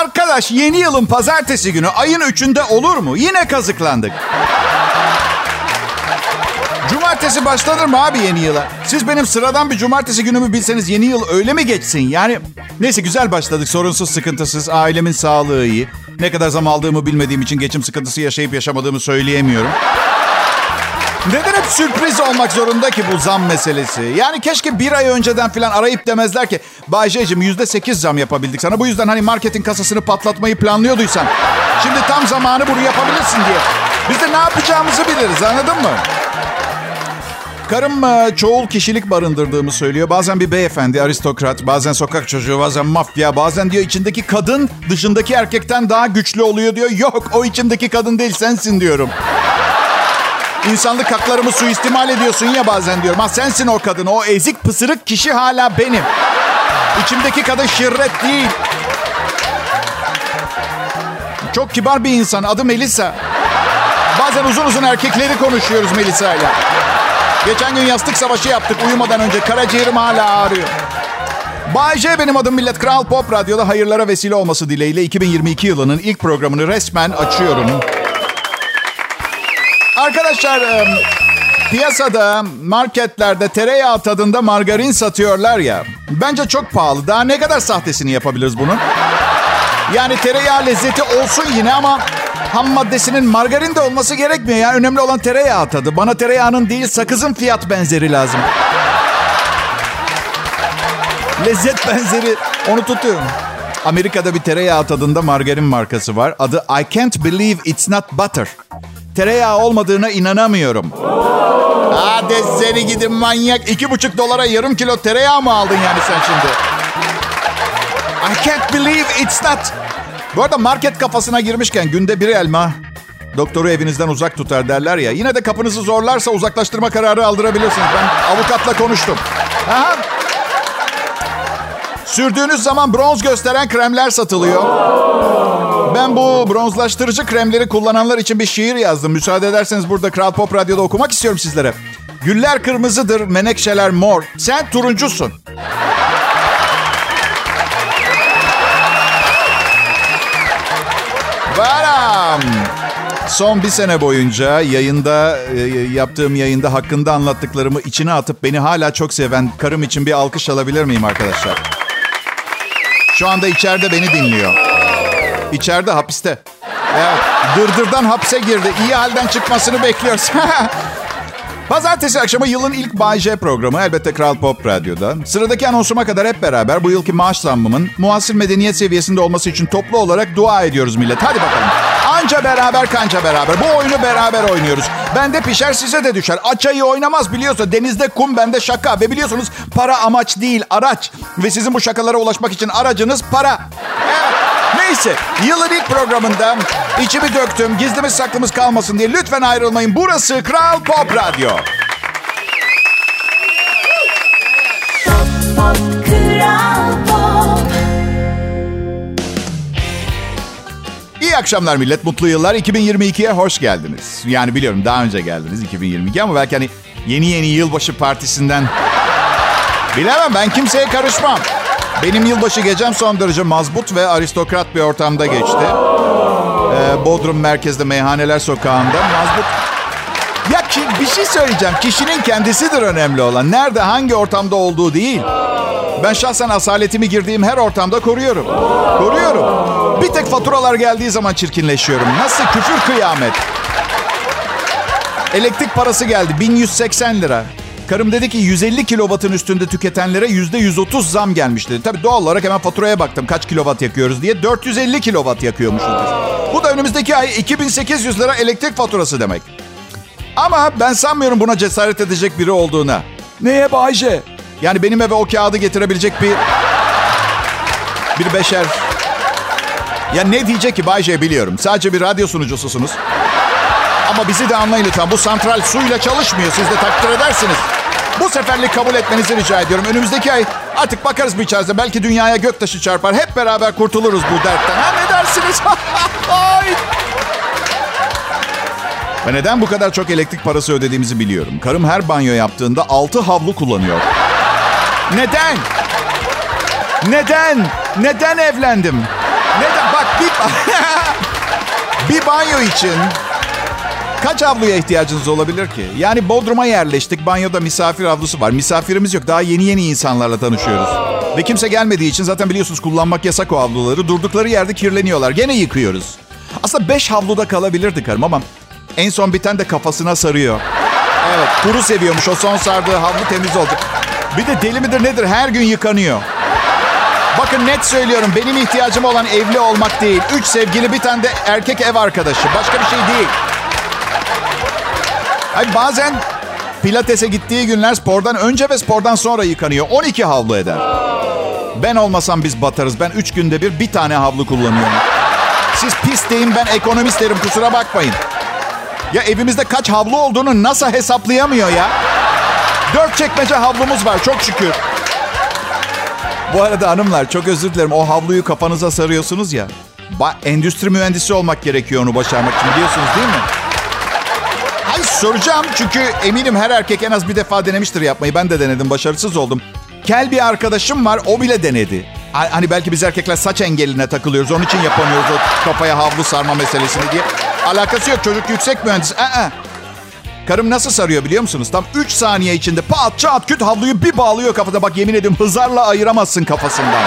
Arkadaş yeni yılın pazartesi günü ayın üçünde olur mu? Yine kazıklandık. Cumartesi başlanır mı abi yeni yıla? Siz benim sıradan bir cumartesi günümü bilseniz yeni yıl öyle mi geçsin? Yani neyse güzel başladık. Sorunsuz, sıkıntısız. Ailemin sağlığı iyi. Ne kadar zam aldığımı bilmediğim için geçim sıkıntısı yaşayıp yaşamadığımı söyleyemiyorum. Neden hep sürpriz olmak zorunda ki bu zam meselesi? Yani keşke bir ay önceden falan arayıp demezler ki... Bay yüzde sekiz zam yapabildik sana. Bu yüzden hani marketin kasasını patlatmayı planlıyorduysan... Şimdi tam zamanı bunu yapabilirsin diye. Biz de ne yapacağımızı biliriz anladın mı? Karım e, çoğul kişilik barındırdığımı söylüyor. Bazen bir beyefendi, aristokrat, bazen sokak çocuğu, bazen mafya, bazen diyor içindeki kadın dışındaki erkekten daha güçlü oluyor diyor. Yok o içindeki kadın değil sensin diyorum. İnsanlık haklarımı suistimal ediyorsun ya bazen diyorum. Ha sensin o kadın. O ezik pısırık kişi hala benim. İçimdeki kadın şirret değil. Çok kibar bir insan. Adı Melisa. Bazen uzun uzun erkekleri konuşuyoruz Melisa ile. Geçen gün yastık savaşı yaptık uyumadan önce. Karaciğerim hala ağrıyor. Bay J benim adım Millet Kral Pop Radyo'da hayırlara vesile olması dileğiyle 2022 yılının ilk programını resmen açıyorum. Arkadaşlar piyasada marketlerde tereyağı tadında margarin satıyorlar ya. Bence çok pahalı. Daha ne kadar sahtesini yapabiliriz bunun? Yani tereyağı lezzeti olsun yine ama ham maddesinin margarin de olması gerekmiyor. Yani önemli olan tereyağı tadı. Bana tereyağının değil sakızın fiyat benzeri lazım. Lezzet benzeri onu tutuyorum. Amerika'da bir tereyağı tadında margarin markası var. Adı I Can't Believe It's Not Butter. Tereyağı olmadığına inanamıyorum. Hadi seni gidin manyak. İki buçuk dolara yarım kilo tereyağı mı aldın yani sen şimdi? I can't believe it's not. Bu arada market kafasına girmişken günde bir elma doktoru evinizden uzak tutar derler ya. Yine de kapınızı zorlarsa uzaklaştırma kararı aldırabilirsiniz. Ben avukatla konuştum. Aha. Sürdüğünüz zaman bronz gösteren kremler satılıyor. Ben bu bronzlaştırıcı kremleri kullananlar için bir şiir yazdım. Müsaade ederseniz burada Kral Pop Radyo'da okumak istiyorum sizlere. Güller kırmızıdır, menekşeler mor. Sen turuncusun. Varam. Son bir sene boyunca yayında e, yaptığım yayında hakkında anlattıklarımı içine atıp beni hala çok seven karım için bir alkış alabilir miyim arkadaşlar? Şu anda içeride beni dinliyor. İçeride hapiste. Evet, dırdırdan hapse girdi. İyi halden çıkmasını bekliyoruz. Pazartesi akşamı yılın ilk Bay J programı elbette Kral Pop Radyo'da. Sıradaki anonsuma kadar hep beraber bu yılki maaş zammımın muasır medeniyet seviyesinde olması için toplu olarak dua ediyoruz millet. Hadi bakalım. Anca beraber kanca beraber. Bu oyunu beraber oynuyoruz. Bende pişer size de düşer. Açayı oynamaz biliyorsa denizde kum bende şaka. Ve biliyorsunuz para amaç değil araç. Ve sizin bu şakalara ulaşmak için aracınız para. Neyse yılın ilk programında içimi döktüm. Gizlimiz saklımız kalmasın diye lütfen ayrılmayın. Burası Kral Pop Radyo. İyi akşamlar millet, mutlu yıllar. 2022'ye hoş geldiniz. Yani biliyorum daha önce geldiniz 2022 ama belki hani yeni yeni yılbaşı partisinden... Bilemem ben kimseye karışmam. Benim yılbaşı gecem son derece mazbut ve aristokrat bir ortamda geçti. Ee, Bodrum merkezde meyhaneler sokağında mazbut. Ya ki bir şey söyleyeceğim. Kişinin kendisidir önemli olan. Nerede, hangi ortamda olduğu değil. Ben şahsen asaletimi girdiğim her ortamda koruyorum. Koruyorum. Bir tek faturalar geldiği zaman çirkinleşiyorum. Nasıl küfür kıyamet. Elektrik parası geldi 1180 lira. Karım dedi ki 150 kilovatın üstünde tüketenlere %130 zam gelmiş dedi. Tabii doğal olarak hemen faturaya baktım kaç kilovat yakıyoruz diye. 450 kilovat yakıyormuşuz. Bu da önümüzdeki ay 2800 lira elektrik faturası demek. Ama ben sanmıyorum buna cesaret edecek biri olduğuna. Neye Bayce? Yani benim eve o kağıdı getirebilecek bir... Bir beşer. Ya ne diyecek ki Bayce biliyorum. Sadece bir radyo sunucususunuz. Ama bizi de anlayın lütfen. Bu santral suyla çalışmıyor. Siz de takdir edersiniz. Bu seferlik kabul etmenizi rica ediyorum. Önümüzdeki ay artık bakarız bir içerisinde. Belki dünyaya göktaşı çarpar. Hep beraber kurtuluruz bu dertten. Ha ne dersiniz? Ay. Ve neden bu kadar çok elektrik parası ödediğimizi biliyorum. Karım her banyo yaptığında altı havlu kullanıyor. Neden? Neden? Neden evlendim? Neden? Bak bir, bir banyo için kaç havluya ihtiyacınız olabilir ki? Yani Bodrum'a yerleştik. Banyoda misafir havlusu var. Misafirimiz yok. Daha yeni yeni insanlarla tanışıyoruz. Ve kimse gelmediği için zaten biliyorsunuz kullanmak yasak o havluları. Durdukları yerde kirleniyorlar. Gene yıkıyoruz. Aslında beş havluda kalabilirdi karım ama en son biten de kafasına sarıyor. Evet kuru seviyormuş. O son sardığı havlu temiz olacak. Bir de deli midir nedir her gün yıkanıyor. Bakın net söylüyorum benim ihtiyacım olan evli olmak değil. Üç sevgili bir tane de erkek ev arkadaşı. Başka bir şey değil. Hayır, bazen pilatese gittiği günler spordan önce ve spordan sonra yıkanıyor. 12 havlu eder. Ben olmasam biz batarız. Ben 3 günde bir bir tane havlu kullanıyorum. Siz pis deyin ben ekonomist derim kusura bakmayın. Ya evimizde kaç havlu olduğunu NASA hesaplayamıyor ya. Dört çekmece havlumuz var çok şükür. Bu arada hanımlar çok özür dilerim. O havluyu kafanıza sarıyorsunuz ya. Ba- endüstri mühendisi olmak gerekiyor onu başarmak için biliyorsunuz değil mi? Hayır soracağım çünkü eminim her erkek en az bir defa denemiştir yapmayı. Ben de denedim başarısız oldum. Kel bir arkadaşım var o bile denedi. Hani belki biz erkekler saç engeline takılıyoruz. Onun için yapamıyoruz o kafaya havlu sarma meselesini diye. Alakası yok çocuk yüksek mühendis. Aa, Karım nasıl sarıyor biliyor musunuz? Tam 3 saniye içinde pat çat küt havluyu bir bağlıyor kafada. Bak yemin ediyorum hızarla ayıramazsın kafasından.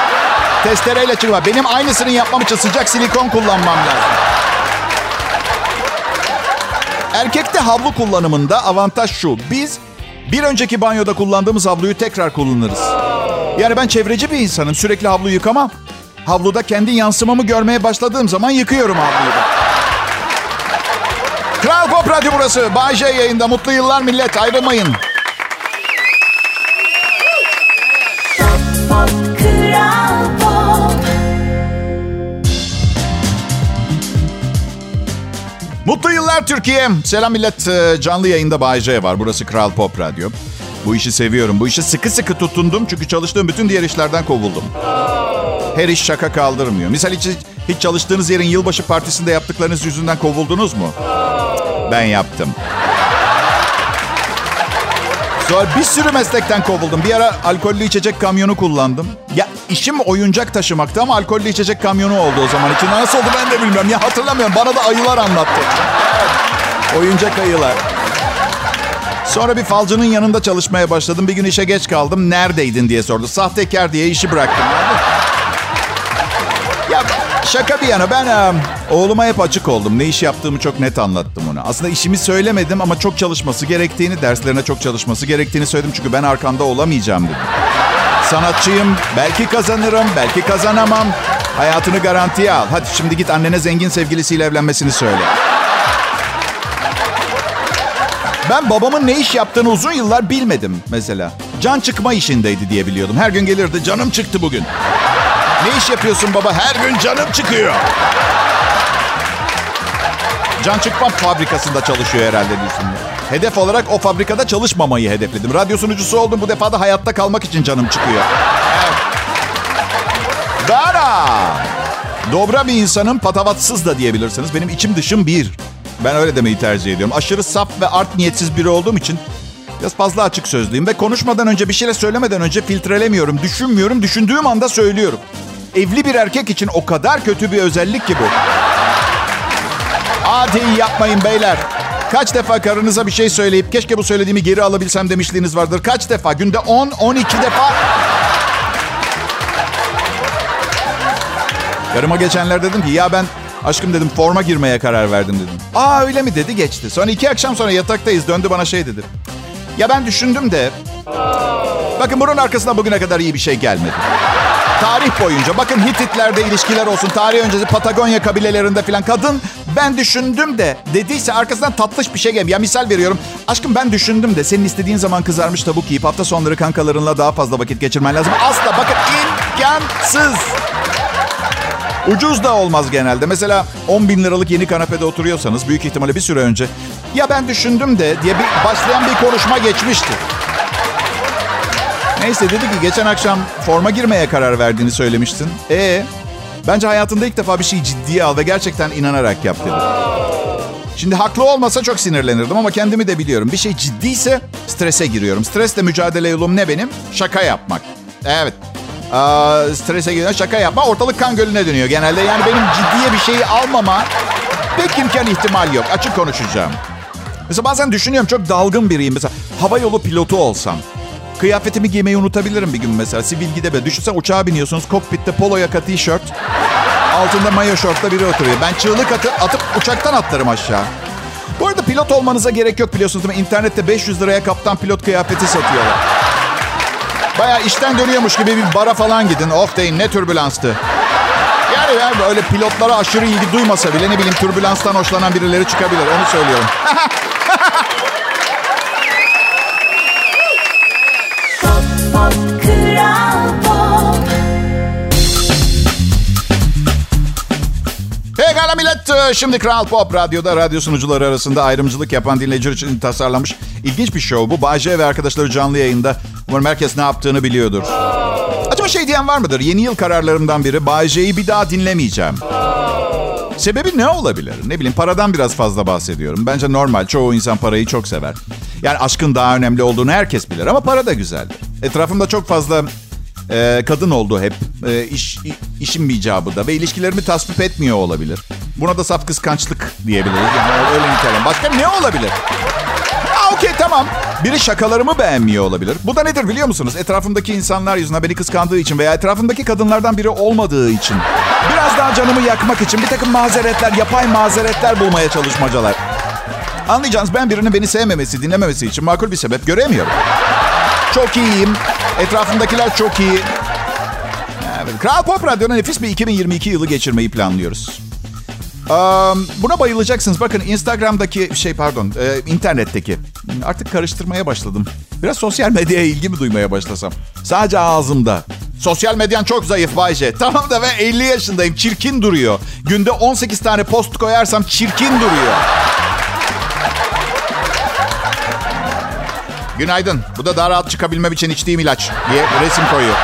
Testereyle çıkma. Benim aynısını yapmam için sıcak silikon kullanmam lazım. Erkekte havlu kullanımında avantaj şu. Biz bir önceki banyoda kullandığımız havluyu tekrar kullanırız. Yani ben çevreci bir insanım. Sürekli havlu yıkamam. Havluda kendi yansımamı görmeye başladığım zaman yıkıyorum havluyu da. Kral Pop Radyo burası. Bay J yayında. Mutlu yıllar millet. Ayrılmayın. Mutlu yıllar Türkiye. Selam millet. Ee, canlı yayında Bay var. Burası Kral Pop Radyo. Bu işi seviyorum. Bu işe sıkı sıkı tutundum. Çünkü çalıştığım bütün diğer işlerden kovuldum. Her iş şaka kaldırmıyor. Misal hiç, hiç çalıştığınız yerin yılbaşı partisinde yaptıklarınız yüzünden kovuldunuz mu? Ben yaptım. Sonra bir sürü meslekten kovuldum. Bir ara alkollü içecek kamyonu kullandım. Ya işim oyuncak taşımaktı ama alkollü içecek kamyonu oldu o zaman için. Nasıl oldu ben de bilmiyorum. Ya hatırlamıyorum. Bana da ayılar anlattı. oyuncak ayılar. Sonra bir falcının yanında çalışmaya başladım. Bir gün işe geç kaldım. Neredeydin diye sordu. Sahtekar diye işi bıraktım. Şaka bir yana ben oğluma hep açık oldum. Ne iş yaptığımı çok net anlattım ona. Aslında işimi söylemedim ama çok çalışması gerektiğini, derslerine çok çalışması gerektiğini söyledim. Çünkü ben arkanda olamayacağım dedim. Sanatçıyım, belki kazanırım, belki kazanamam. Hayatını garantiye al. Hadi şimdi git annene zengin sevgilisiyle evlenmesini söyle. Ben babamın ne iş yaptığını uzun yıllar bilmedim mesela. Can çıkma işindeydi diye biliyordum. Her gün gelirdi canım çıktı bugün. Ne iş yapıyorsun baba? Her gün canım çıkıyor. Can çıkma fabrikasında çalışıyor herhalde diyorsun. Hedef olarak o fabrikada çalışmamayı hedefledim. Radyo sunucusu oldum. Bu defa da hayatta kalmak için canım çıkıyor. Dara. Dobra bir insanın patavatsız da diyebilirsiniz. Benim içim dışım bir. Ben öyle demeyi tercih ediyorum. Aşırı saf ve art niyetsiz biri olduğum için biraz fazla açık sözlüyüm. Ve konuşmadan önce bir şeyle söylemeden önce filtrelemiyorum. Düşünmüyorum. Düşündüğüm anda söylüyorum. Evli bir erkek için o kadar kötü bir özellik ki bu. Hadi yapmayın beyler. Kaç defa karınıza bir şey söyleyip keşke bu söylediğimi geri alabilsem demişliğiniz vardır. Kaç defa? Günde 10, 12 defa. Karıma geçenler dedim ki ya ben aşkım dedim forma girmeye karar verdim dedim. Aa öyle mi dedi geçti. Sonra iki akşam sonra yataktayız döndü bana şey dedi. Ya ben düşündüm de bakın bunun arkasında bugüne kadar iyi bir şey gelmedi. Tarih boyunca bakın Hititlerde ilişkiler olsun. Tarih öncesi Patagonya kabilelerinde filan kadın ben düşündüm de dediyse arkasından tatlış bir şey gelmiyor. Ya misal veriyorum. Aşkım ben düşündüm de senin istediğin zaman kızarmış tavuk yiyip hafta sonları kankalarınla daha fazla vakit geçirmen lazım. Asla bakın imkansız. Ucuz da olmaz genelde. Mesela 10 bin liralık yeni kanepede oturuyorsanız büyük ihtimalle bir süre önce ya ben düşündüm de diye bir başlayan bir konuşma geçmişti. Neyse dedi ki geçen akşam forma girmeye karar verdiğini söylemiştin. E bence hayatında ilk defa bir şeyi ciddiye al ve gerçekten inanarak yap dedi. Şimdi haklı olmasa çok sinirlenirdim ama kendimi de biliyorum. Bir şey ciddiyse strese giriyorum. Stresle mücadele yolum ne benim? Şaka yapmak. Evet. Aa, strese giriyor, şaka yapma. Ortalık kan gölüne dönüyor genelde. Yani benim ciddiye bir şeyi almama pek imkan ihtimal yok. Açık konuşacağım. Mesela bazen düşünüyorum çok dalgın biriyim. Mesela hava yolu pilotu olsam. Kıyafetimi giymeyi unutabilirim bir gün mesela. Sivil gidebe. Düşünsen uçağa biniyorsunuz. Kokpitte polo yaka tişört. Altında mayo şortla biri oturuyor. Ben çığlık atıp, atıp uçaktan atlarım aşağı. Bu arada pilot olmanıza gerek yok biliyorsunuz mi? İnternette 500 liraya kaptan pilot kıyafeti satıyorlar. Baya işten dönüyormuş gibi bir bara falan gidin. Of deyin ne türbülanstı. Yani ya böyle pilotlara aşırı ilgi duymasa bile ne bileyim türbülanstan hoşlanan birileri çıkabilir. Onu söylüyorum. Pekala millet. Ee, şimdi Kral Pop Radyo'da radyo sunucuları arasında ayrımcılık yapan dinleyiciler için tasarlanmış ilginç bir show bu. Bayce ve arkadaşları canlı yayında. Umarım herkes ne yaptığını biliyordur. Acaba şey diyen var mıdır? Yeni yıl kararlarımdan biri Bayce'yi bir daha dinlemeyeceğim. Sebebi ne olabilir? Ne bileyim paradan biraz fazla bahsediyorum. Bence normal. Çoğu insan parayı çok sever. Yani aşkın daha önemli olduğunu herkes bilir ama para da güzeldir. Etrafımda çok fazla e, kadın oldu hep. E, iş, işim icabı da ve ilişkilerimi tasvip etmiyor olabilir. Buna da saf kıskançlık diyebiliriz. Yani öyle nitelim. Başka ne olabilir? Ha okey tamam. Biri şakalarımı beğenmiyor olabilir. Bu da nedir biliyor musunuz? Etrafımdaki insanlar yüzünden beni kıskandığı için veya etrafımdaki kadınlardan biri olmadığı için. Biraz daha canımı yakmak için bir takım mazeretler, yapay mazeretler bulmaya çalışmacalar. Anlayacağınız ben birinin beni sevmemesi, dinlememesi için makul bir sebep göremiyorum. Çok iyiyim. Etrafımdakiler çok iyi. Evet, Kral Pop Radyo'da nefis bir 2022 yılı geçirmeyi planlıyoruz. Um, buna bayılacaksınız. Bakın Instagram'daki şey pardon e, internetteki artık karıştırmaya başladım. Biraz sosyal medyaya ilgi mi duymaya başlasam? Sadece ağzımda. Sosyal medyan çok zayıf Bayce. Tamam da ben 50 yaşındayım. Çirkin duruyor. Günde 18 tane post koyarsam çirkin duruyor. Günaydın. Bu da daha rahat çıkabilmem için içtiğim ilaç diye resim koyuyor.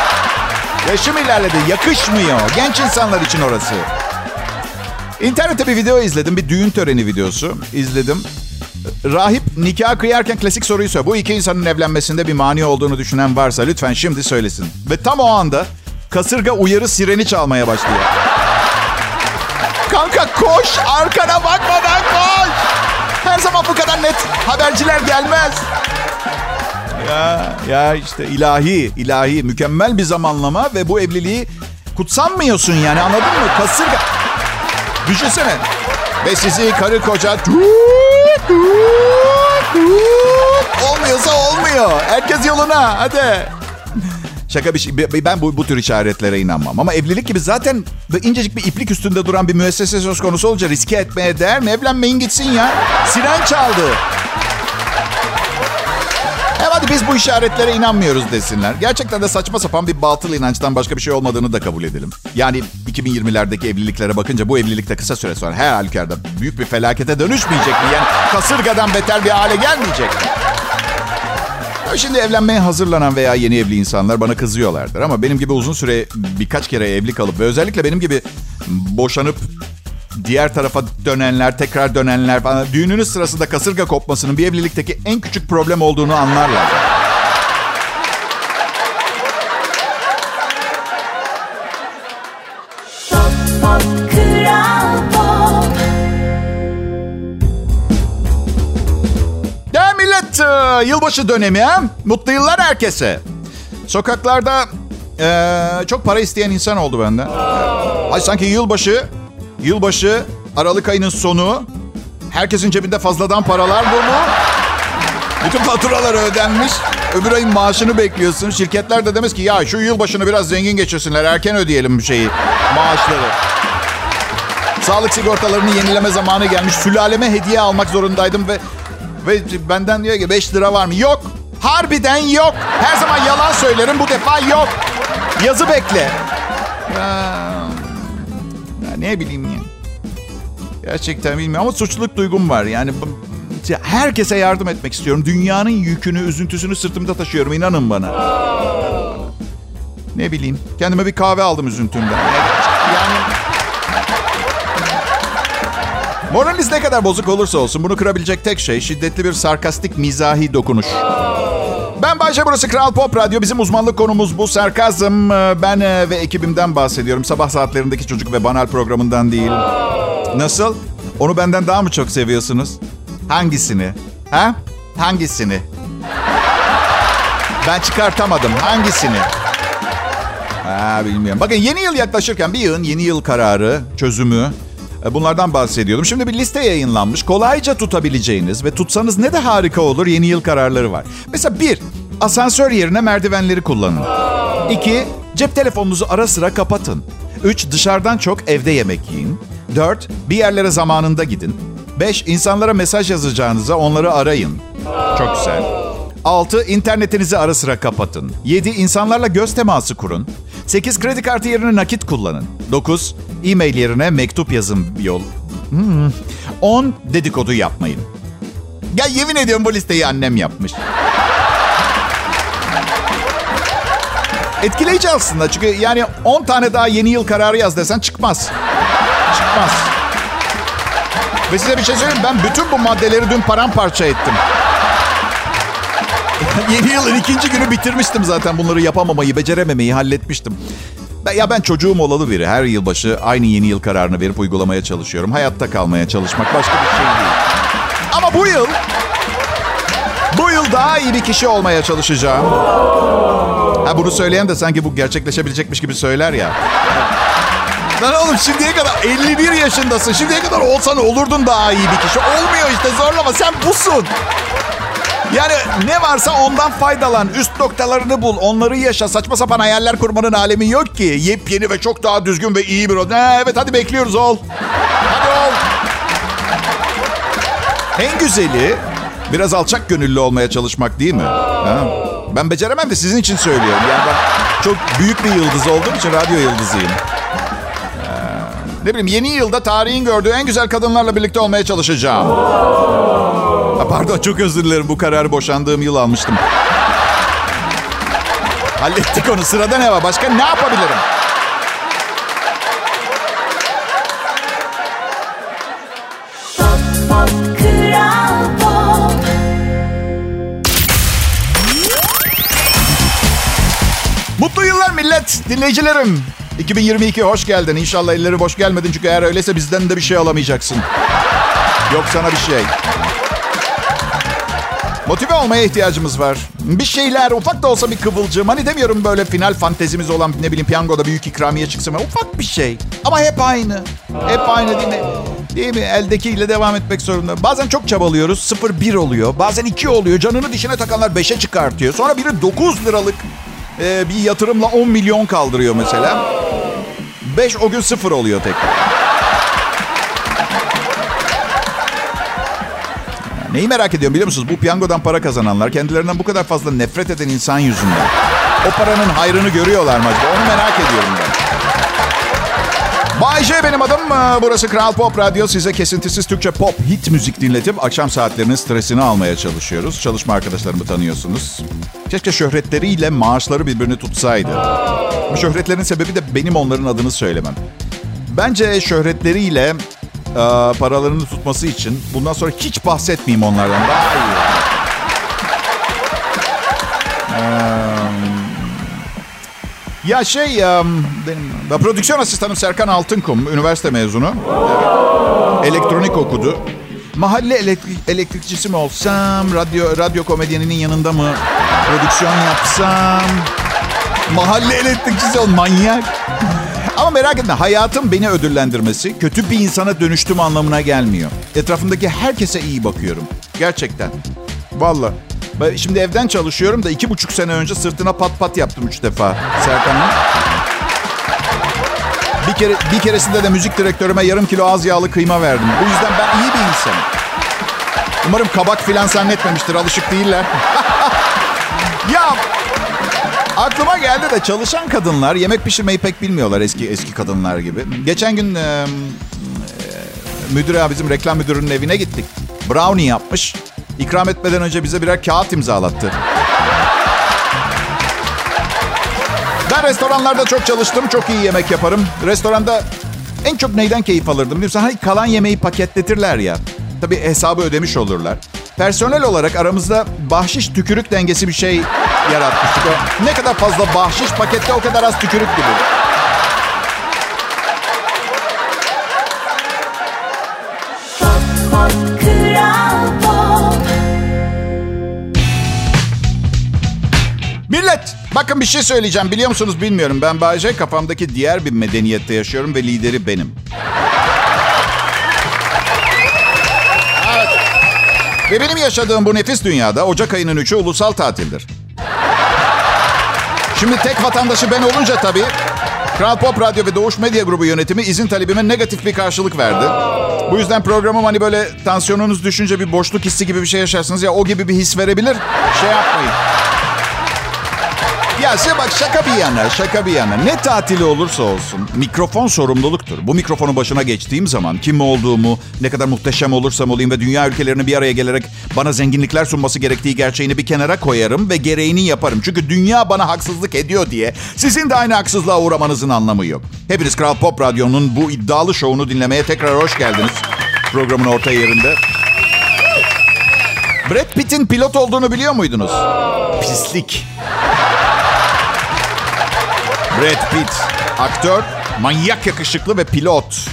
Yaşım ilerledi. Yakışmıyor. Genç insanlar için orası. İnternette bir video izledim. Bir düğün töreni videosu izledim. Rahip nikah kıyarken klasik soruyu soruyor. Bu iki insanın evlenmesinde bir mani olduğunu düşünen varsa lütfen şimdi söylesin. Ve tam o anda kasırga uyarı sireni çalmaya başlıyor. Kanka koş arkana bakmadan koş. Her zaman bu kadar net haberciler gelmez. Ya, ya işte ilahi, ilahi, mükemmel bir zamanlama ve bu evliliği kutsanmıyorsun yani anladın mı? Kasırga. Düşünsene. Ve sizi karı koca olmuyorsa olmuyor. Herkes yoluna hadi. Şaka bir şey. Ben bu, bu tür işaretlere inanmam. Ama evlilik gibi zaten incecik bir iplik üstünde duran bir müessese söz konusu olunca riske etmeye değer mi? Evlenmeyin gitsin ya. Siren çaldı. Hem hadi biz bu işaretlere inanmıyoruz desinler. Gerçekten de saçma sapan bir batıl inançtan başka bir şey olmadığını da kabul edelim. Yani 2020'lerdeki evliliklere bakınca bu evlilik de kısa süre sonra her halükarda büyük bir felakete dönüşmeyecek mi? Yani kasırgadan beter bir hale gelmeyecek mi? Şimdi evlenmeye hazırlanan veya yeni evli insanlar bana kızıyorlardır. Ama benim gibi uzun süre birkaç kere evli kalıp ve özellikle benim gibi boşanıp diğer tarafa dönenler, tekrar dönenler falan düğününüz sırasında kasırga kopmasının bir evlilikteki en küçük problem olduğunu anlarlar. Ya millet, e, yılbaşı dönemi ha? Mutlu yıllar herkese. Sokaklarda ee, çok para isteyen insan oldu benden. Ay sanki yılbaşı Yılbaşı, Aralık ayının sonu. Herkesin cebinde fazladan paralar dolu. Bütün faturalar ödenmiş. Öbür ayın maaşını bekliyorsun. Şirketler de demiş ki ya şu yılbaşını biraz zengin geçirsinler. Erken ödeyelim bu şeyi. Maaşları. Sağlık sigortalarını yenileme zamanı gelmiş. Sülaleme hediye almak zorundaydım ve ve benden diyor ki 5 lira var mı? Yok. Harbiden yok. Her zaman yalan söylerim. Bu defa yok. Yazı bekle. Ya, ne bileyim ya. Gerçekten bilmiyorum ama suçluluk duygum var. Yani herkese yardım etmek istiyorum. Dünyanın yükünü, üzüntüsünü sırtımda taşıyorum inanın bana. Ne bileyim. Kendime bir kahve aldım üzüntümden. Yani Moraliniz ne kadar bozuk olursa olsun bunu kırabilecek tek şey şiddetli bir sarkastik mizahi dokunuş. Ben Bayce, burası Kral Pop Radyo. Bizim uzmanlık konumuz bu. Sarkazm. Ee, ben e, ve ekibimden bahsediyorum. Sabah saatlerindeki çocuk ve banal programından değil. Nasıl? Onu benden daha mı çok seviyorsunuz? Hangisini? Ha? Hangisini? Ben çıkartamadım. Hangisini? Ha, bilmiyorum. Bakın yeni yıl yaklaşırken bir yılın yeni yıl kararı, çözümü e, bunlardan bahsediyordum. Şimdi bir liste yayınlanmış. Kolayca tutabileceğiniz ve tutsanız ne de harika olur yeni yıl kararları var. Mesela bir, asansör yerine merdivenleri kullanın. İki, cep telefonunuzu ara sıra kapatın. Üç, dışarıdan çok evde yemek yiyin. Dört, bir yerlere zamanında gidin. Beş, insanlara mesaj yazacağınıza onları arayın. Çok güzel. 6. internetinizi ara sıra kapatın. 7. insanlarla göz teması kurun. 8. Kredi kartı yerine nakit kullanın. 9. E-mail yerine mektup yazın yol. Hmm. 10. Dedikodu yapmayın. Ya yemin ediyorum bu listeyi annem yapmış. Etkileyici aslında çünkü yani 10 tane daha yeni yıl kararı yaz desen çıkmaz. Çıkmaz. Ve size bir şey söyleyeyim ben bütün bu maddeleri dün paramparça ettim. Yeni yılın ikinci günü bitirmiştim zaten bunları yapamamayı, becerememeyi halletmiştim. Ya ben çocuğum olalı biri. Her yılbaşı aynı yeni yıl kararını verip uygulamaya çalışıyorum. Hayatta kalmaya çalışmak başka bir şey değil. Ama bu yıl, bu yıl daha iyi bir kişi olmaya çalışacağım. Ha bunu söyleyen de sanki bu gerçekleşebilecekmiş gibi söyler ya. Lan oğlum şimdiye kadar 51 yaşındasın. Şimdiye kadar olsan olurdun daha iyi bir kişi. Olmuyor işte zorlama sen busun. Yani ne varsa ondan faydalan. Üst noktalarını bul. Onları yaşa. Saçma sapan hayaller kurmanın alemi yok ki. Yepyeni ve çok daha düzgün ve iyi bir... Ha, evet hadi bekliyoruz ol. Hadi ol. En güzeli biraz alçak gönüllü olmaya çalışmak değil mi? Ha? Ben beceremem de sizin için söylüyorum. Yani ben çok büyük bir yıldız olduğum için radyo yıldızıyım. Ne bileyim yeni yılda tarihin gördüğü en güzel kadınlarla birlikte olmaya çalışacağım. Pardon çok özür dilerim bu kararı boşandığım yıl almıştım. Hallettik onu. Sırada ne var? Başka ne yapabilirim? Pop, pop, Kral Pop. Mutlu yıllar millet, dinleyicilerim. 2022 hoş geldin. İnşallah elleri boş gelmedin çünkü eğer öyleyse bizden de bir şey alamayacaksın. Yok sana bir şey. Motive olmaya ihtiyacımız var. Bir şeyler, ufak da olsa bir kıvılcım. Hani demiyorum böyle final fantezimiz olan ne bileyim piyangoda büyük ikramiye çıksın. Ufak bir şey. Ama hep aynı. Hep aynı değil mi? Değil mi? Eldekiyle devam etmek zorunda. Bazen çok çabalıyoruz. 0-1 oluyor. Bazen 2 oluyor. Canını dişine takanlar 5'e çıkartıyor. Sonra biri 9 liralık e, bir yatırımla 10 milyon kaldırıyor mesela. 5 o gün 0 oluyor tekrar. Neyi merak ediyorum biliyor musunuz? Bu piyangodan para kazananlar kendilerinden bu kadar fazla nefret eden insan yüzünden. O paranın hayrını görüyorlar mı acaba? Onu merak ediyorum ben. Bay J benim adım. Ee, Burası Kral Pop Radyo. Size kesintisiz Türkçe pop hit müzik dinletip akşam saatlerinin stresini almaya çalışıyoruz. Çalışma arkadaşlarımı tanıyorsunuz. Keşke şöhretleriyle maaşları birbirini tutsaydı. Bu şöhretlerin sebebi de benim onların adını söylemem. Bence şöhretleriyle paralarını tutması için bundan sonra hiç bahsetmeyeyim onlardan. Daha iyi. Ee, ya şey, e, benim ben prodüksiyon asistanım Serkan Altınkum, üniversite mezunu. Elektronik okudu. Mahalle elektrik, elektrikçisi mi olsam, radyo radyo komedyeninin yanında mı prodüksiyon yapsam? Mahalle elektrikçisi ol, manyak. Ama merak etme hayatım beni ödüllendirmesi kötü bir insana dönüştüm anlamına gelmiyor. Etrafımdaki herkese iyi bakıyorum. Gerçekten. Valla. Şimdi evden çalışıyorum da iki buçuk sene önce sırtına pat pat yaptım üç defa Serkan'la. Bir kere bir keresinde de müzik direktörüme yarım kilo az yağlı kıyma verdim. Bu yüzden ben iyi bir insanım. Umarım kabak filan zannetmemiştir. Alışık değiller. ya Aklıma geldi de çalışan kadınlar yemek pişirmeyi pek bilmiyorlar eski eski kadınlar gibi. Geçen gün e, e, müdüre bizim reklam müdürünün evine gittik. Brownie yapmış. İkram etmeden önce bize birer kağıt imzalattı. Ben restoranlarda çok çalıştım. Çok iyi yemek yaparım. Restoranda en çok neyden keyif alırdım biliyor musun? Hani kalan yemeği paketletirler ya. Tabii hesabı ödemiş olurlar. personel olarak aramızda bahşiş tükürük dengesi bir şey yaratmıştık. Ne kadar fazla bahşiş pakette o kadar az tükürük gibi. Millet bakın bir şey söyleyeceğim biliyor musunuz bilmiyorum. Ben Bayce kafamdaki diğer bir medeniyette yaşıyorum ve lideri benim. Ve benim yaşadığım bu nefis dünyada Ocak ayının 3'ü ulusal tatildir. Şimdi tek vatandaşı ben olunca tabii Kral Pop Radyo ve Doğuş Medya Grubu yönetimi izin talebime negatif bir karşılık verdi. Bu yüzden programım hani böyle tansiyonunuz düşünce bir boşluk hissi gibi bir şey yaşarsınız ya o gibi bir his verebilir. Şey yapmayın. Ya size bak şaka bir yana, şaka bir yana. Ne tatili olursa olsun mikrofon sorumluluktur. Bu mikrofonun başına geçtiğim zaman kim olduğumu, ne kadar muhteşem olursam olayım ve dünya ülkelerinin bir araya gelerek bana zenginlikler sunması gerektiği gerçeğini bir kenara koyarım ve gereğini yaparım. Çünkü dünya bana haksızlık ediyor diye sizin de aynı haksızlığa uğramanızın anlamı yok. Hepiniz Kral Pop Radyo'nun bu iddialı şovunu dinlemeye tekrar hoş geldiniz. Programın orta yerinde. Brad Pitt'in pilot olduğunu biliyor muydunuz? Pislik. Brad Pitt, aktör, manyak yakışıklı ve pilot.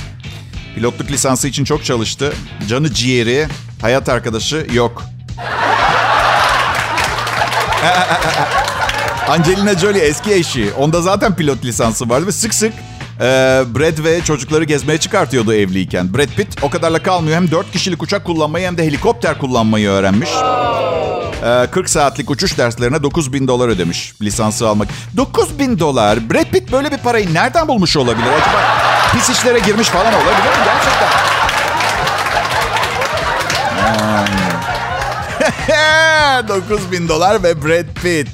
Pilotluk lisansı için çok çalıştı. Canı ciğeri, hayat arkadaşı yok. Angelina Jolie eski eşi. Onda zaten pilot lisansı vardı ve sık sık e, Brad ve çocukları gezmeye çıkartıyordu evliyken. Brad Pitt o kadarla kalmıyor. Hem 4 kişilik uçak kullanmayı hem de helikopter kullanmayı öğrenmiş. Ee, 40 saatlik uçuş derslerine 9 bin dolar ödemiş lisansı almak. 9 bin dolar. Brad Pitt böyle bir parayı nereden bulmuş olabilir? Acaba pis işlere girmiş falan olabilir mi? Gerçekten. Hmm. 9 bin dolar ve Brad Pitt.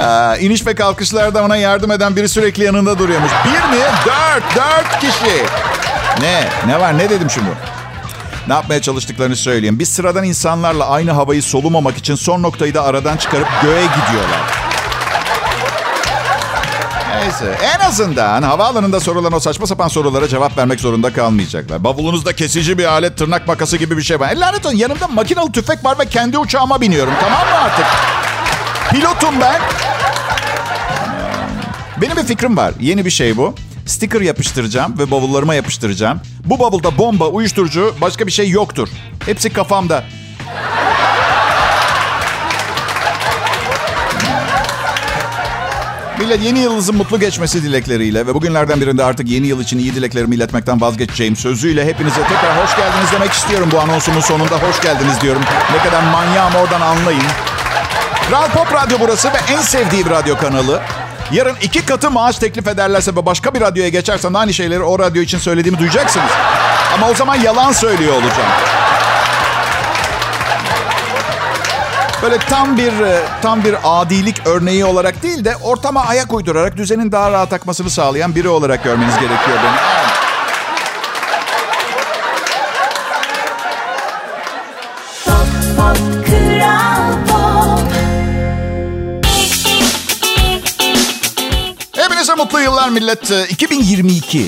Ee, iniş ve kalkışlarda ona yardım eden biri sürekli yanında duruyormuş. Bir mi? Dört. Dört kişi. Ne? Ne var? Ne dedim şimdi? Ne yapmaya çalıştıklarını söyleyeyim. Biz sıradan insanlarla aynı havayı solumamak için son noktayı da aradan çıkarıp göğe gidiyorlar. Neyse. En azından havaalanında sorulan o saçma sapan sorulara cevap vermek zorunda kalmayacaklar. Bavulunuzda kesici bir alet, tırnak makası gibi bir şey var. E, lanet olsun yanımda makinalı tüfek var ve kendi uçağıma biniyorum. Tamam mı artık? Pilotum ben. Benim bir fikrim var. Yeni bir şey bu. Sticker yapıştıracağım ve bavullarıma yapıştıracağım. Bu bavulda bomba, uyuşturucu, başka bir şey yoktur. Hepsi kafamda. Millet yeni yılınızın mutlu geçmesi dilekleriyle ve bugünlerden birinde artık yeni yıl için iyi dileklerimi iletmekten vazgeçeceğim sözüyle hepinize tekrar hoş geldiniz demek istiyorum. Bu anonsumun sonunda hoş geldiniz diyorum. Ne kadar manyağım oradan anlayın. Kral Pop Radyo burası ve en sevdiğim radyo kanalı. Yarın iki katı maaş teklif ederlerse ve başka bir radyoya geçersem aynı şeyleri o radyo için söylediğimi duyacaksınız. Ama o zaman yalan söylüyor olacağım. Böyle tam bir tam bir adilik örneği olarak değil de ortama ayak uydurarak düzenin daha rahat akmasını sağlayan biri olarak görmeniz gerekiyor beni. Yıllar millet. Ee, 2022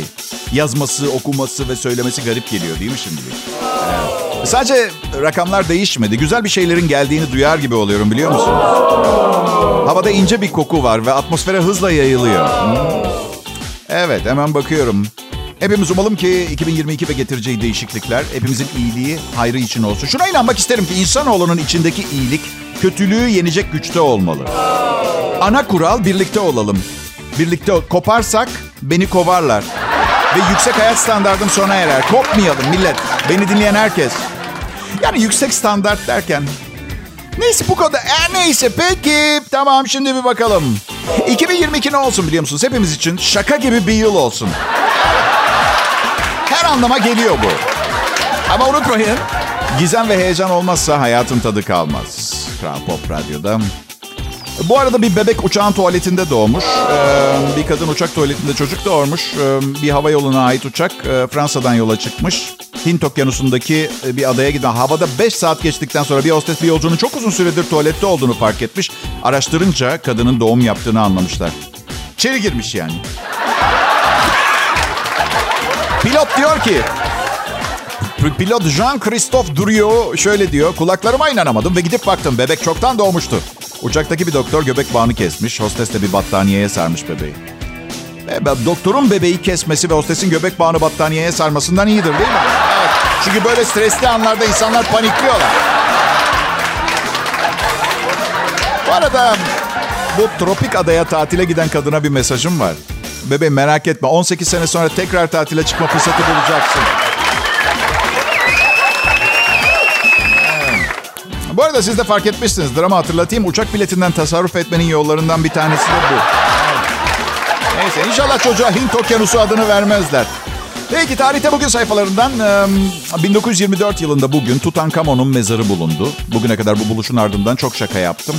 yazması, okuması ve söylemesi garip geliyor değil mi şimdilik? Evet. Sadece rakamlar değişmedi. Güzel bir şeylerin geldiğini duyar gibi oluyorum biliyor musunuz? Havada ince bir koku var ve atmosfere hızla yayılıyor. Hmm. Evet hemen bakıyorum. Hepimiz umalım ki 2022 ve getireceği değişiklikler hepimizin iyiliği, hayrı için olsun. Şuna inanmak isterim ki insanoğlunun içindeki iyilik kötülüğü yenecek güçte olmalı. Ana kural birlikte olalım. Birlikte koparsak beni kovarlar. Ve yüksek hayat standardım sona erer. Kopmayalım millet. Beni dinleyen herkes. Yani yüksek standart derken. Neyse bu kadar. E, neyse peki. Tamam şimdi bir bakalım. 2022 ne olsun biliyor musunuz? Hepimiz için şaka gibi bir yıl olsun. Her anlama geliyor bu. Ama unutmayın. Gizem ve heyecan olmazsa hayatın tadı kalmaz. Kral Pop Radyo'da. Bu arada bir bebek uçağın tuvaletinde doğmuş. Ee, bir kadın uçak tuvaletinde çocuk doğurmuş. Ee, bir hava yoluna ait uçak e, Fransa'dan yola çıkmış. Hint okyanusundaki e, bir adaya giden havada 5 saat geçtikten sonra bir hostes bir yolcunun çok uzun süredir tuvalette olduğunu fark etmiş. Araştırınca kadının doğum yaptığını anlamışlar. İçeri girmiş yani. Pilot diyor ki pilot Jean-Christophe duruyor. Şöyle diyor. Kulaklarıma inanamadım ve gidip baktım. Bebek çoktan doğmuştu. Uçaktaki bir doktor göbek bağını kesmiş. Hostes de bir battaniyeye sarmış bebeği. E, doktorun bebeği kesmesi ve hostesin göbek bağını battaniyeye sarmasından iyidir değil mi? Evet. Çünkü böyle stresli anlarda insanlar panikliyorlar. Bu arada bu tropik adaya tatile giden kadına bir mesajım var. Bebeğim merak etme 18 sene sonra tekrar tatile çıkma fırsatı bulacaksın. Bu arada siz de fark etmişsinizdir ama hatırlatayım. Uçak biletinden tasarruf etmenin yollarından bir tanesi de bu. Neyse inşallah çocuğa Hint Okyanusu adını vermezler. Peki tarihte bugün sayfalarından 1924 yılında bugün Tutankamon'un mezarı bulundu. Bugüne kadar bu buluşun ardından çok şaka yaptım.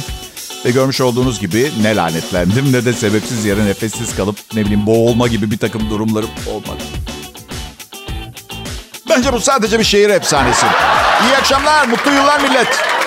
Ve görmüş olduğunuz gibi ne lanetlendim ne de sebepsiz yere nefessiz kalıp ne bileyim boğulma gibi bir takım durumlarım olmadı. Bence bu sadece bir şehir efsanesi. İyi akşamlar, mutlu yıllar millet.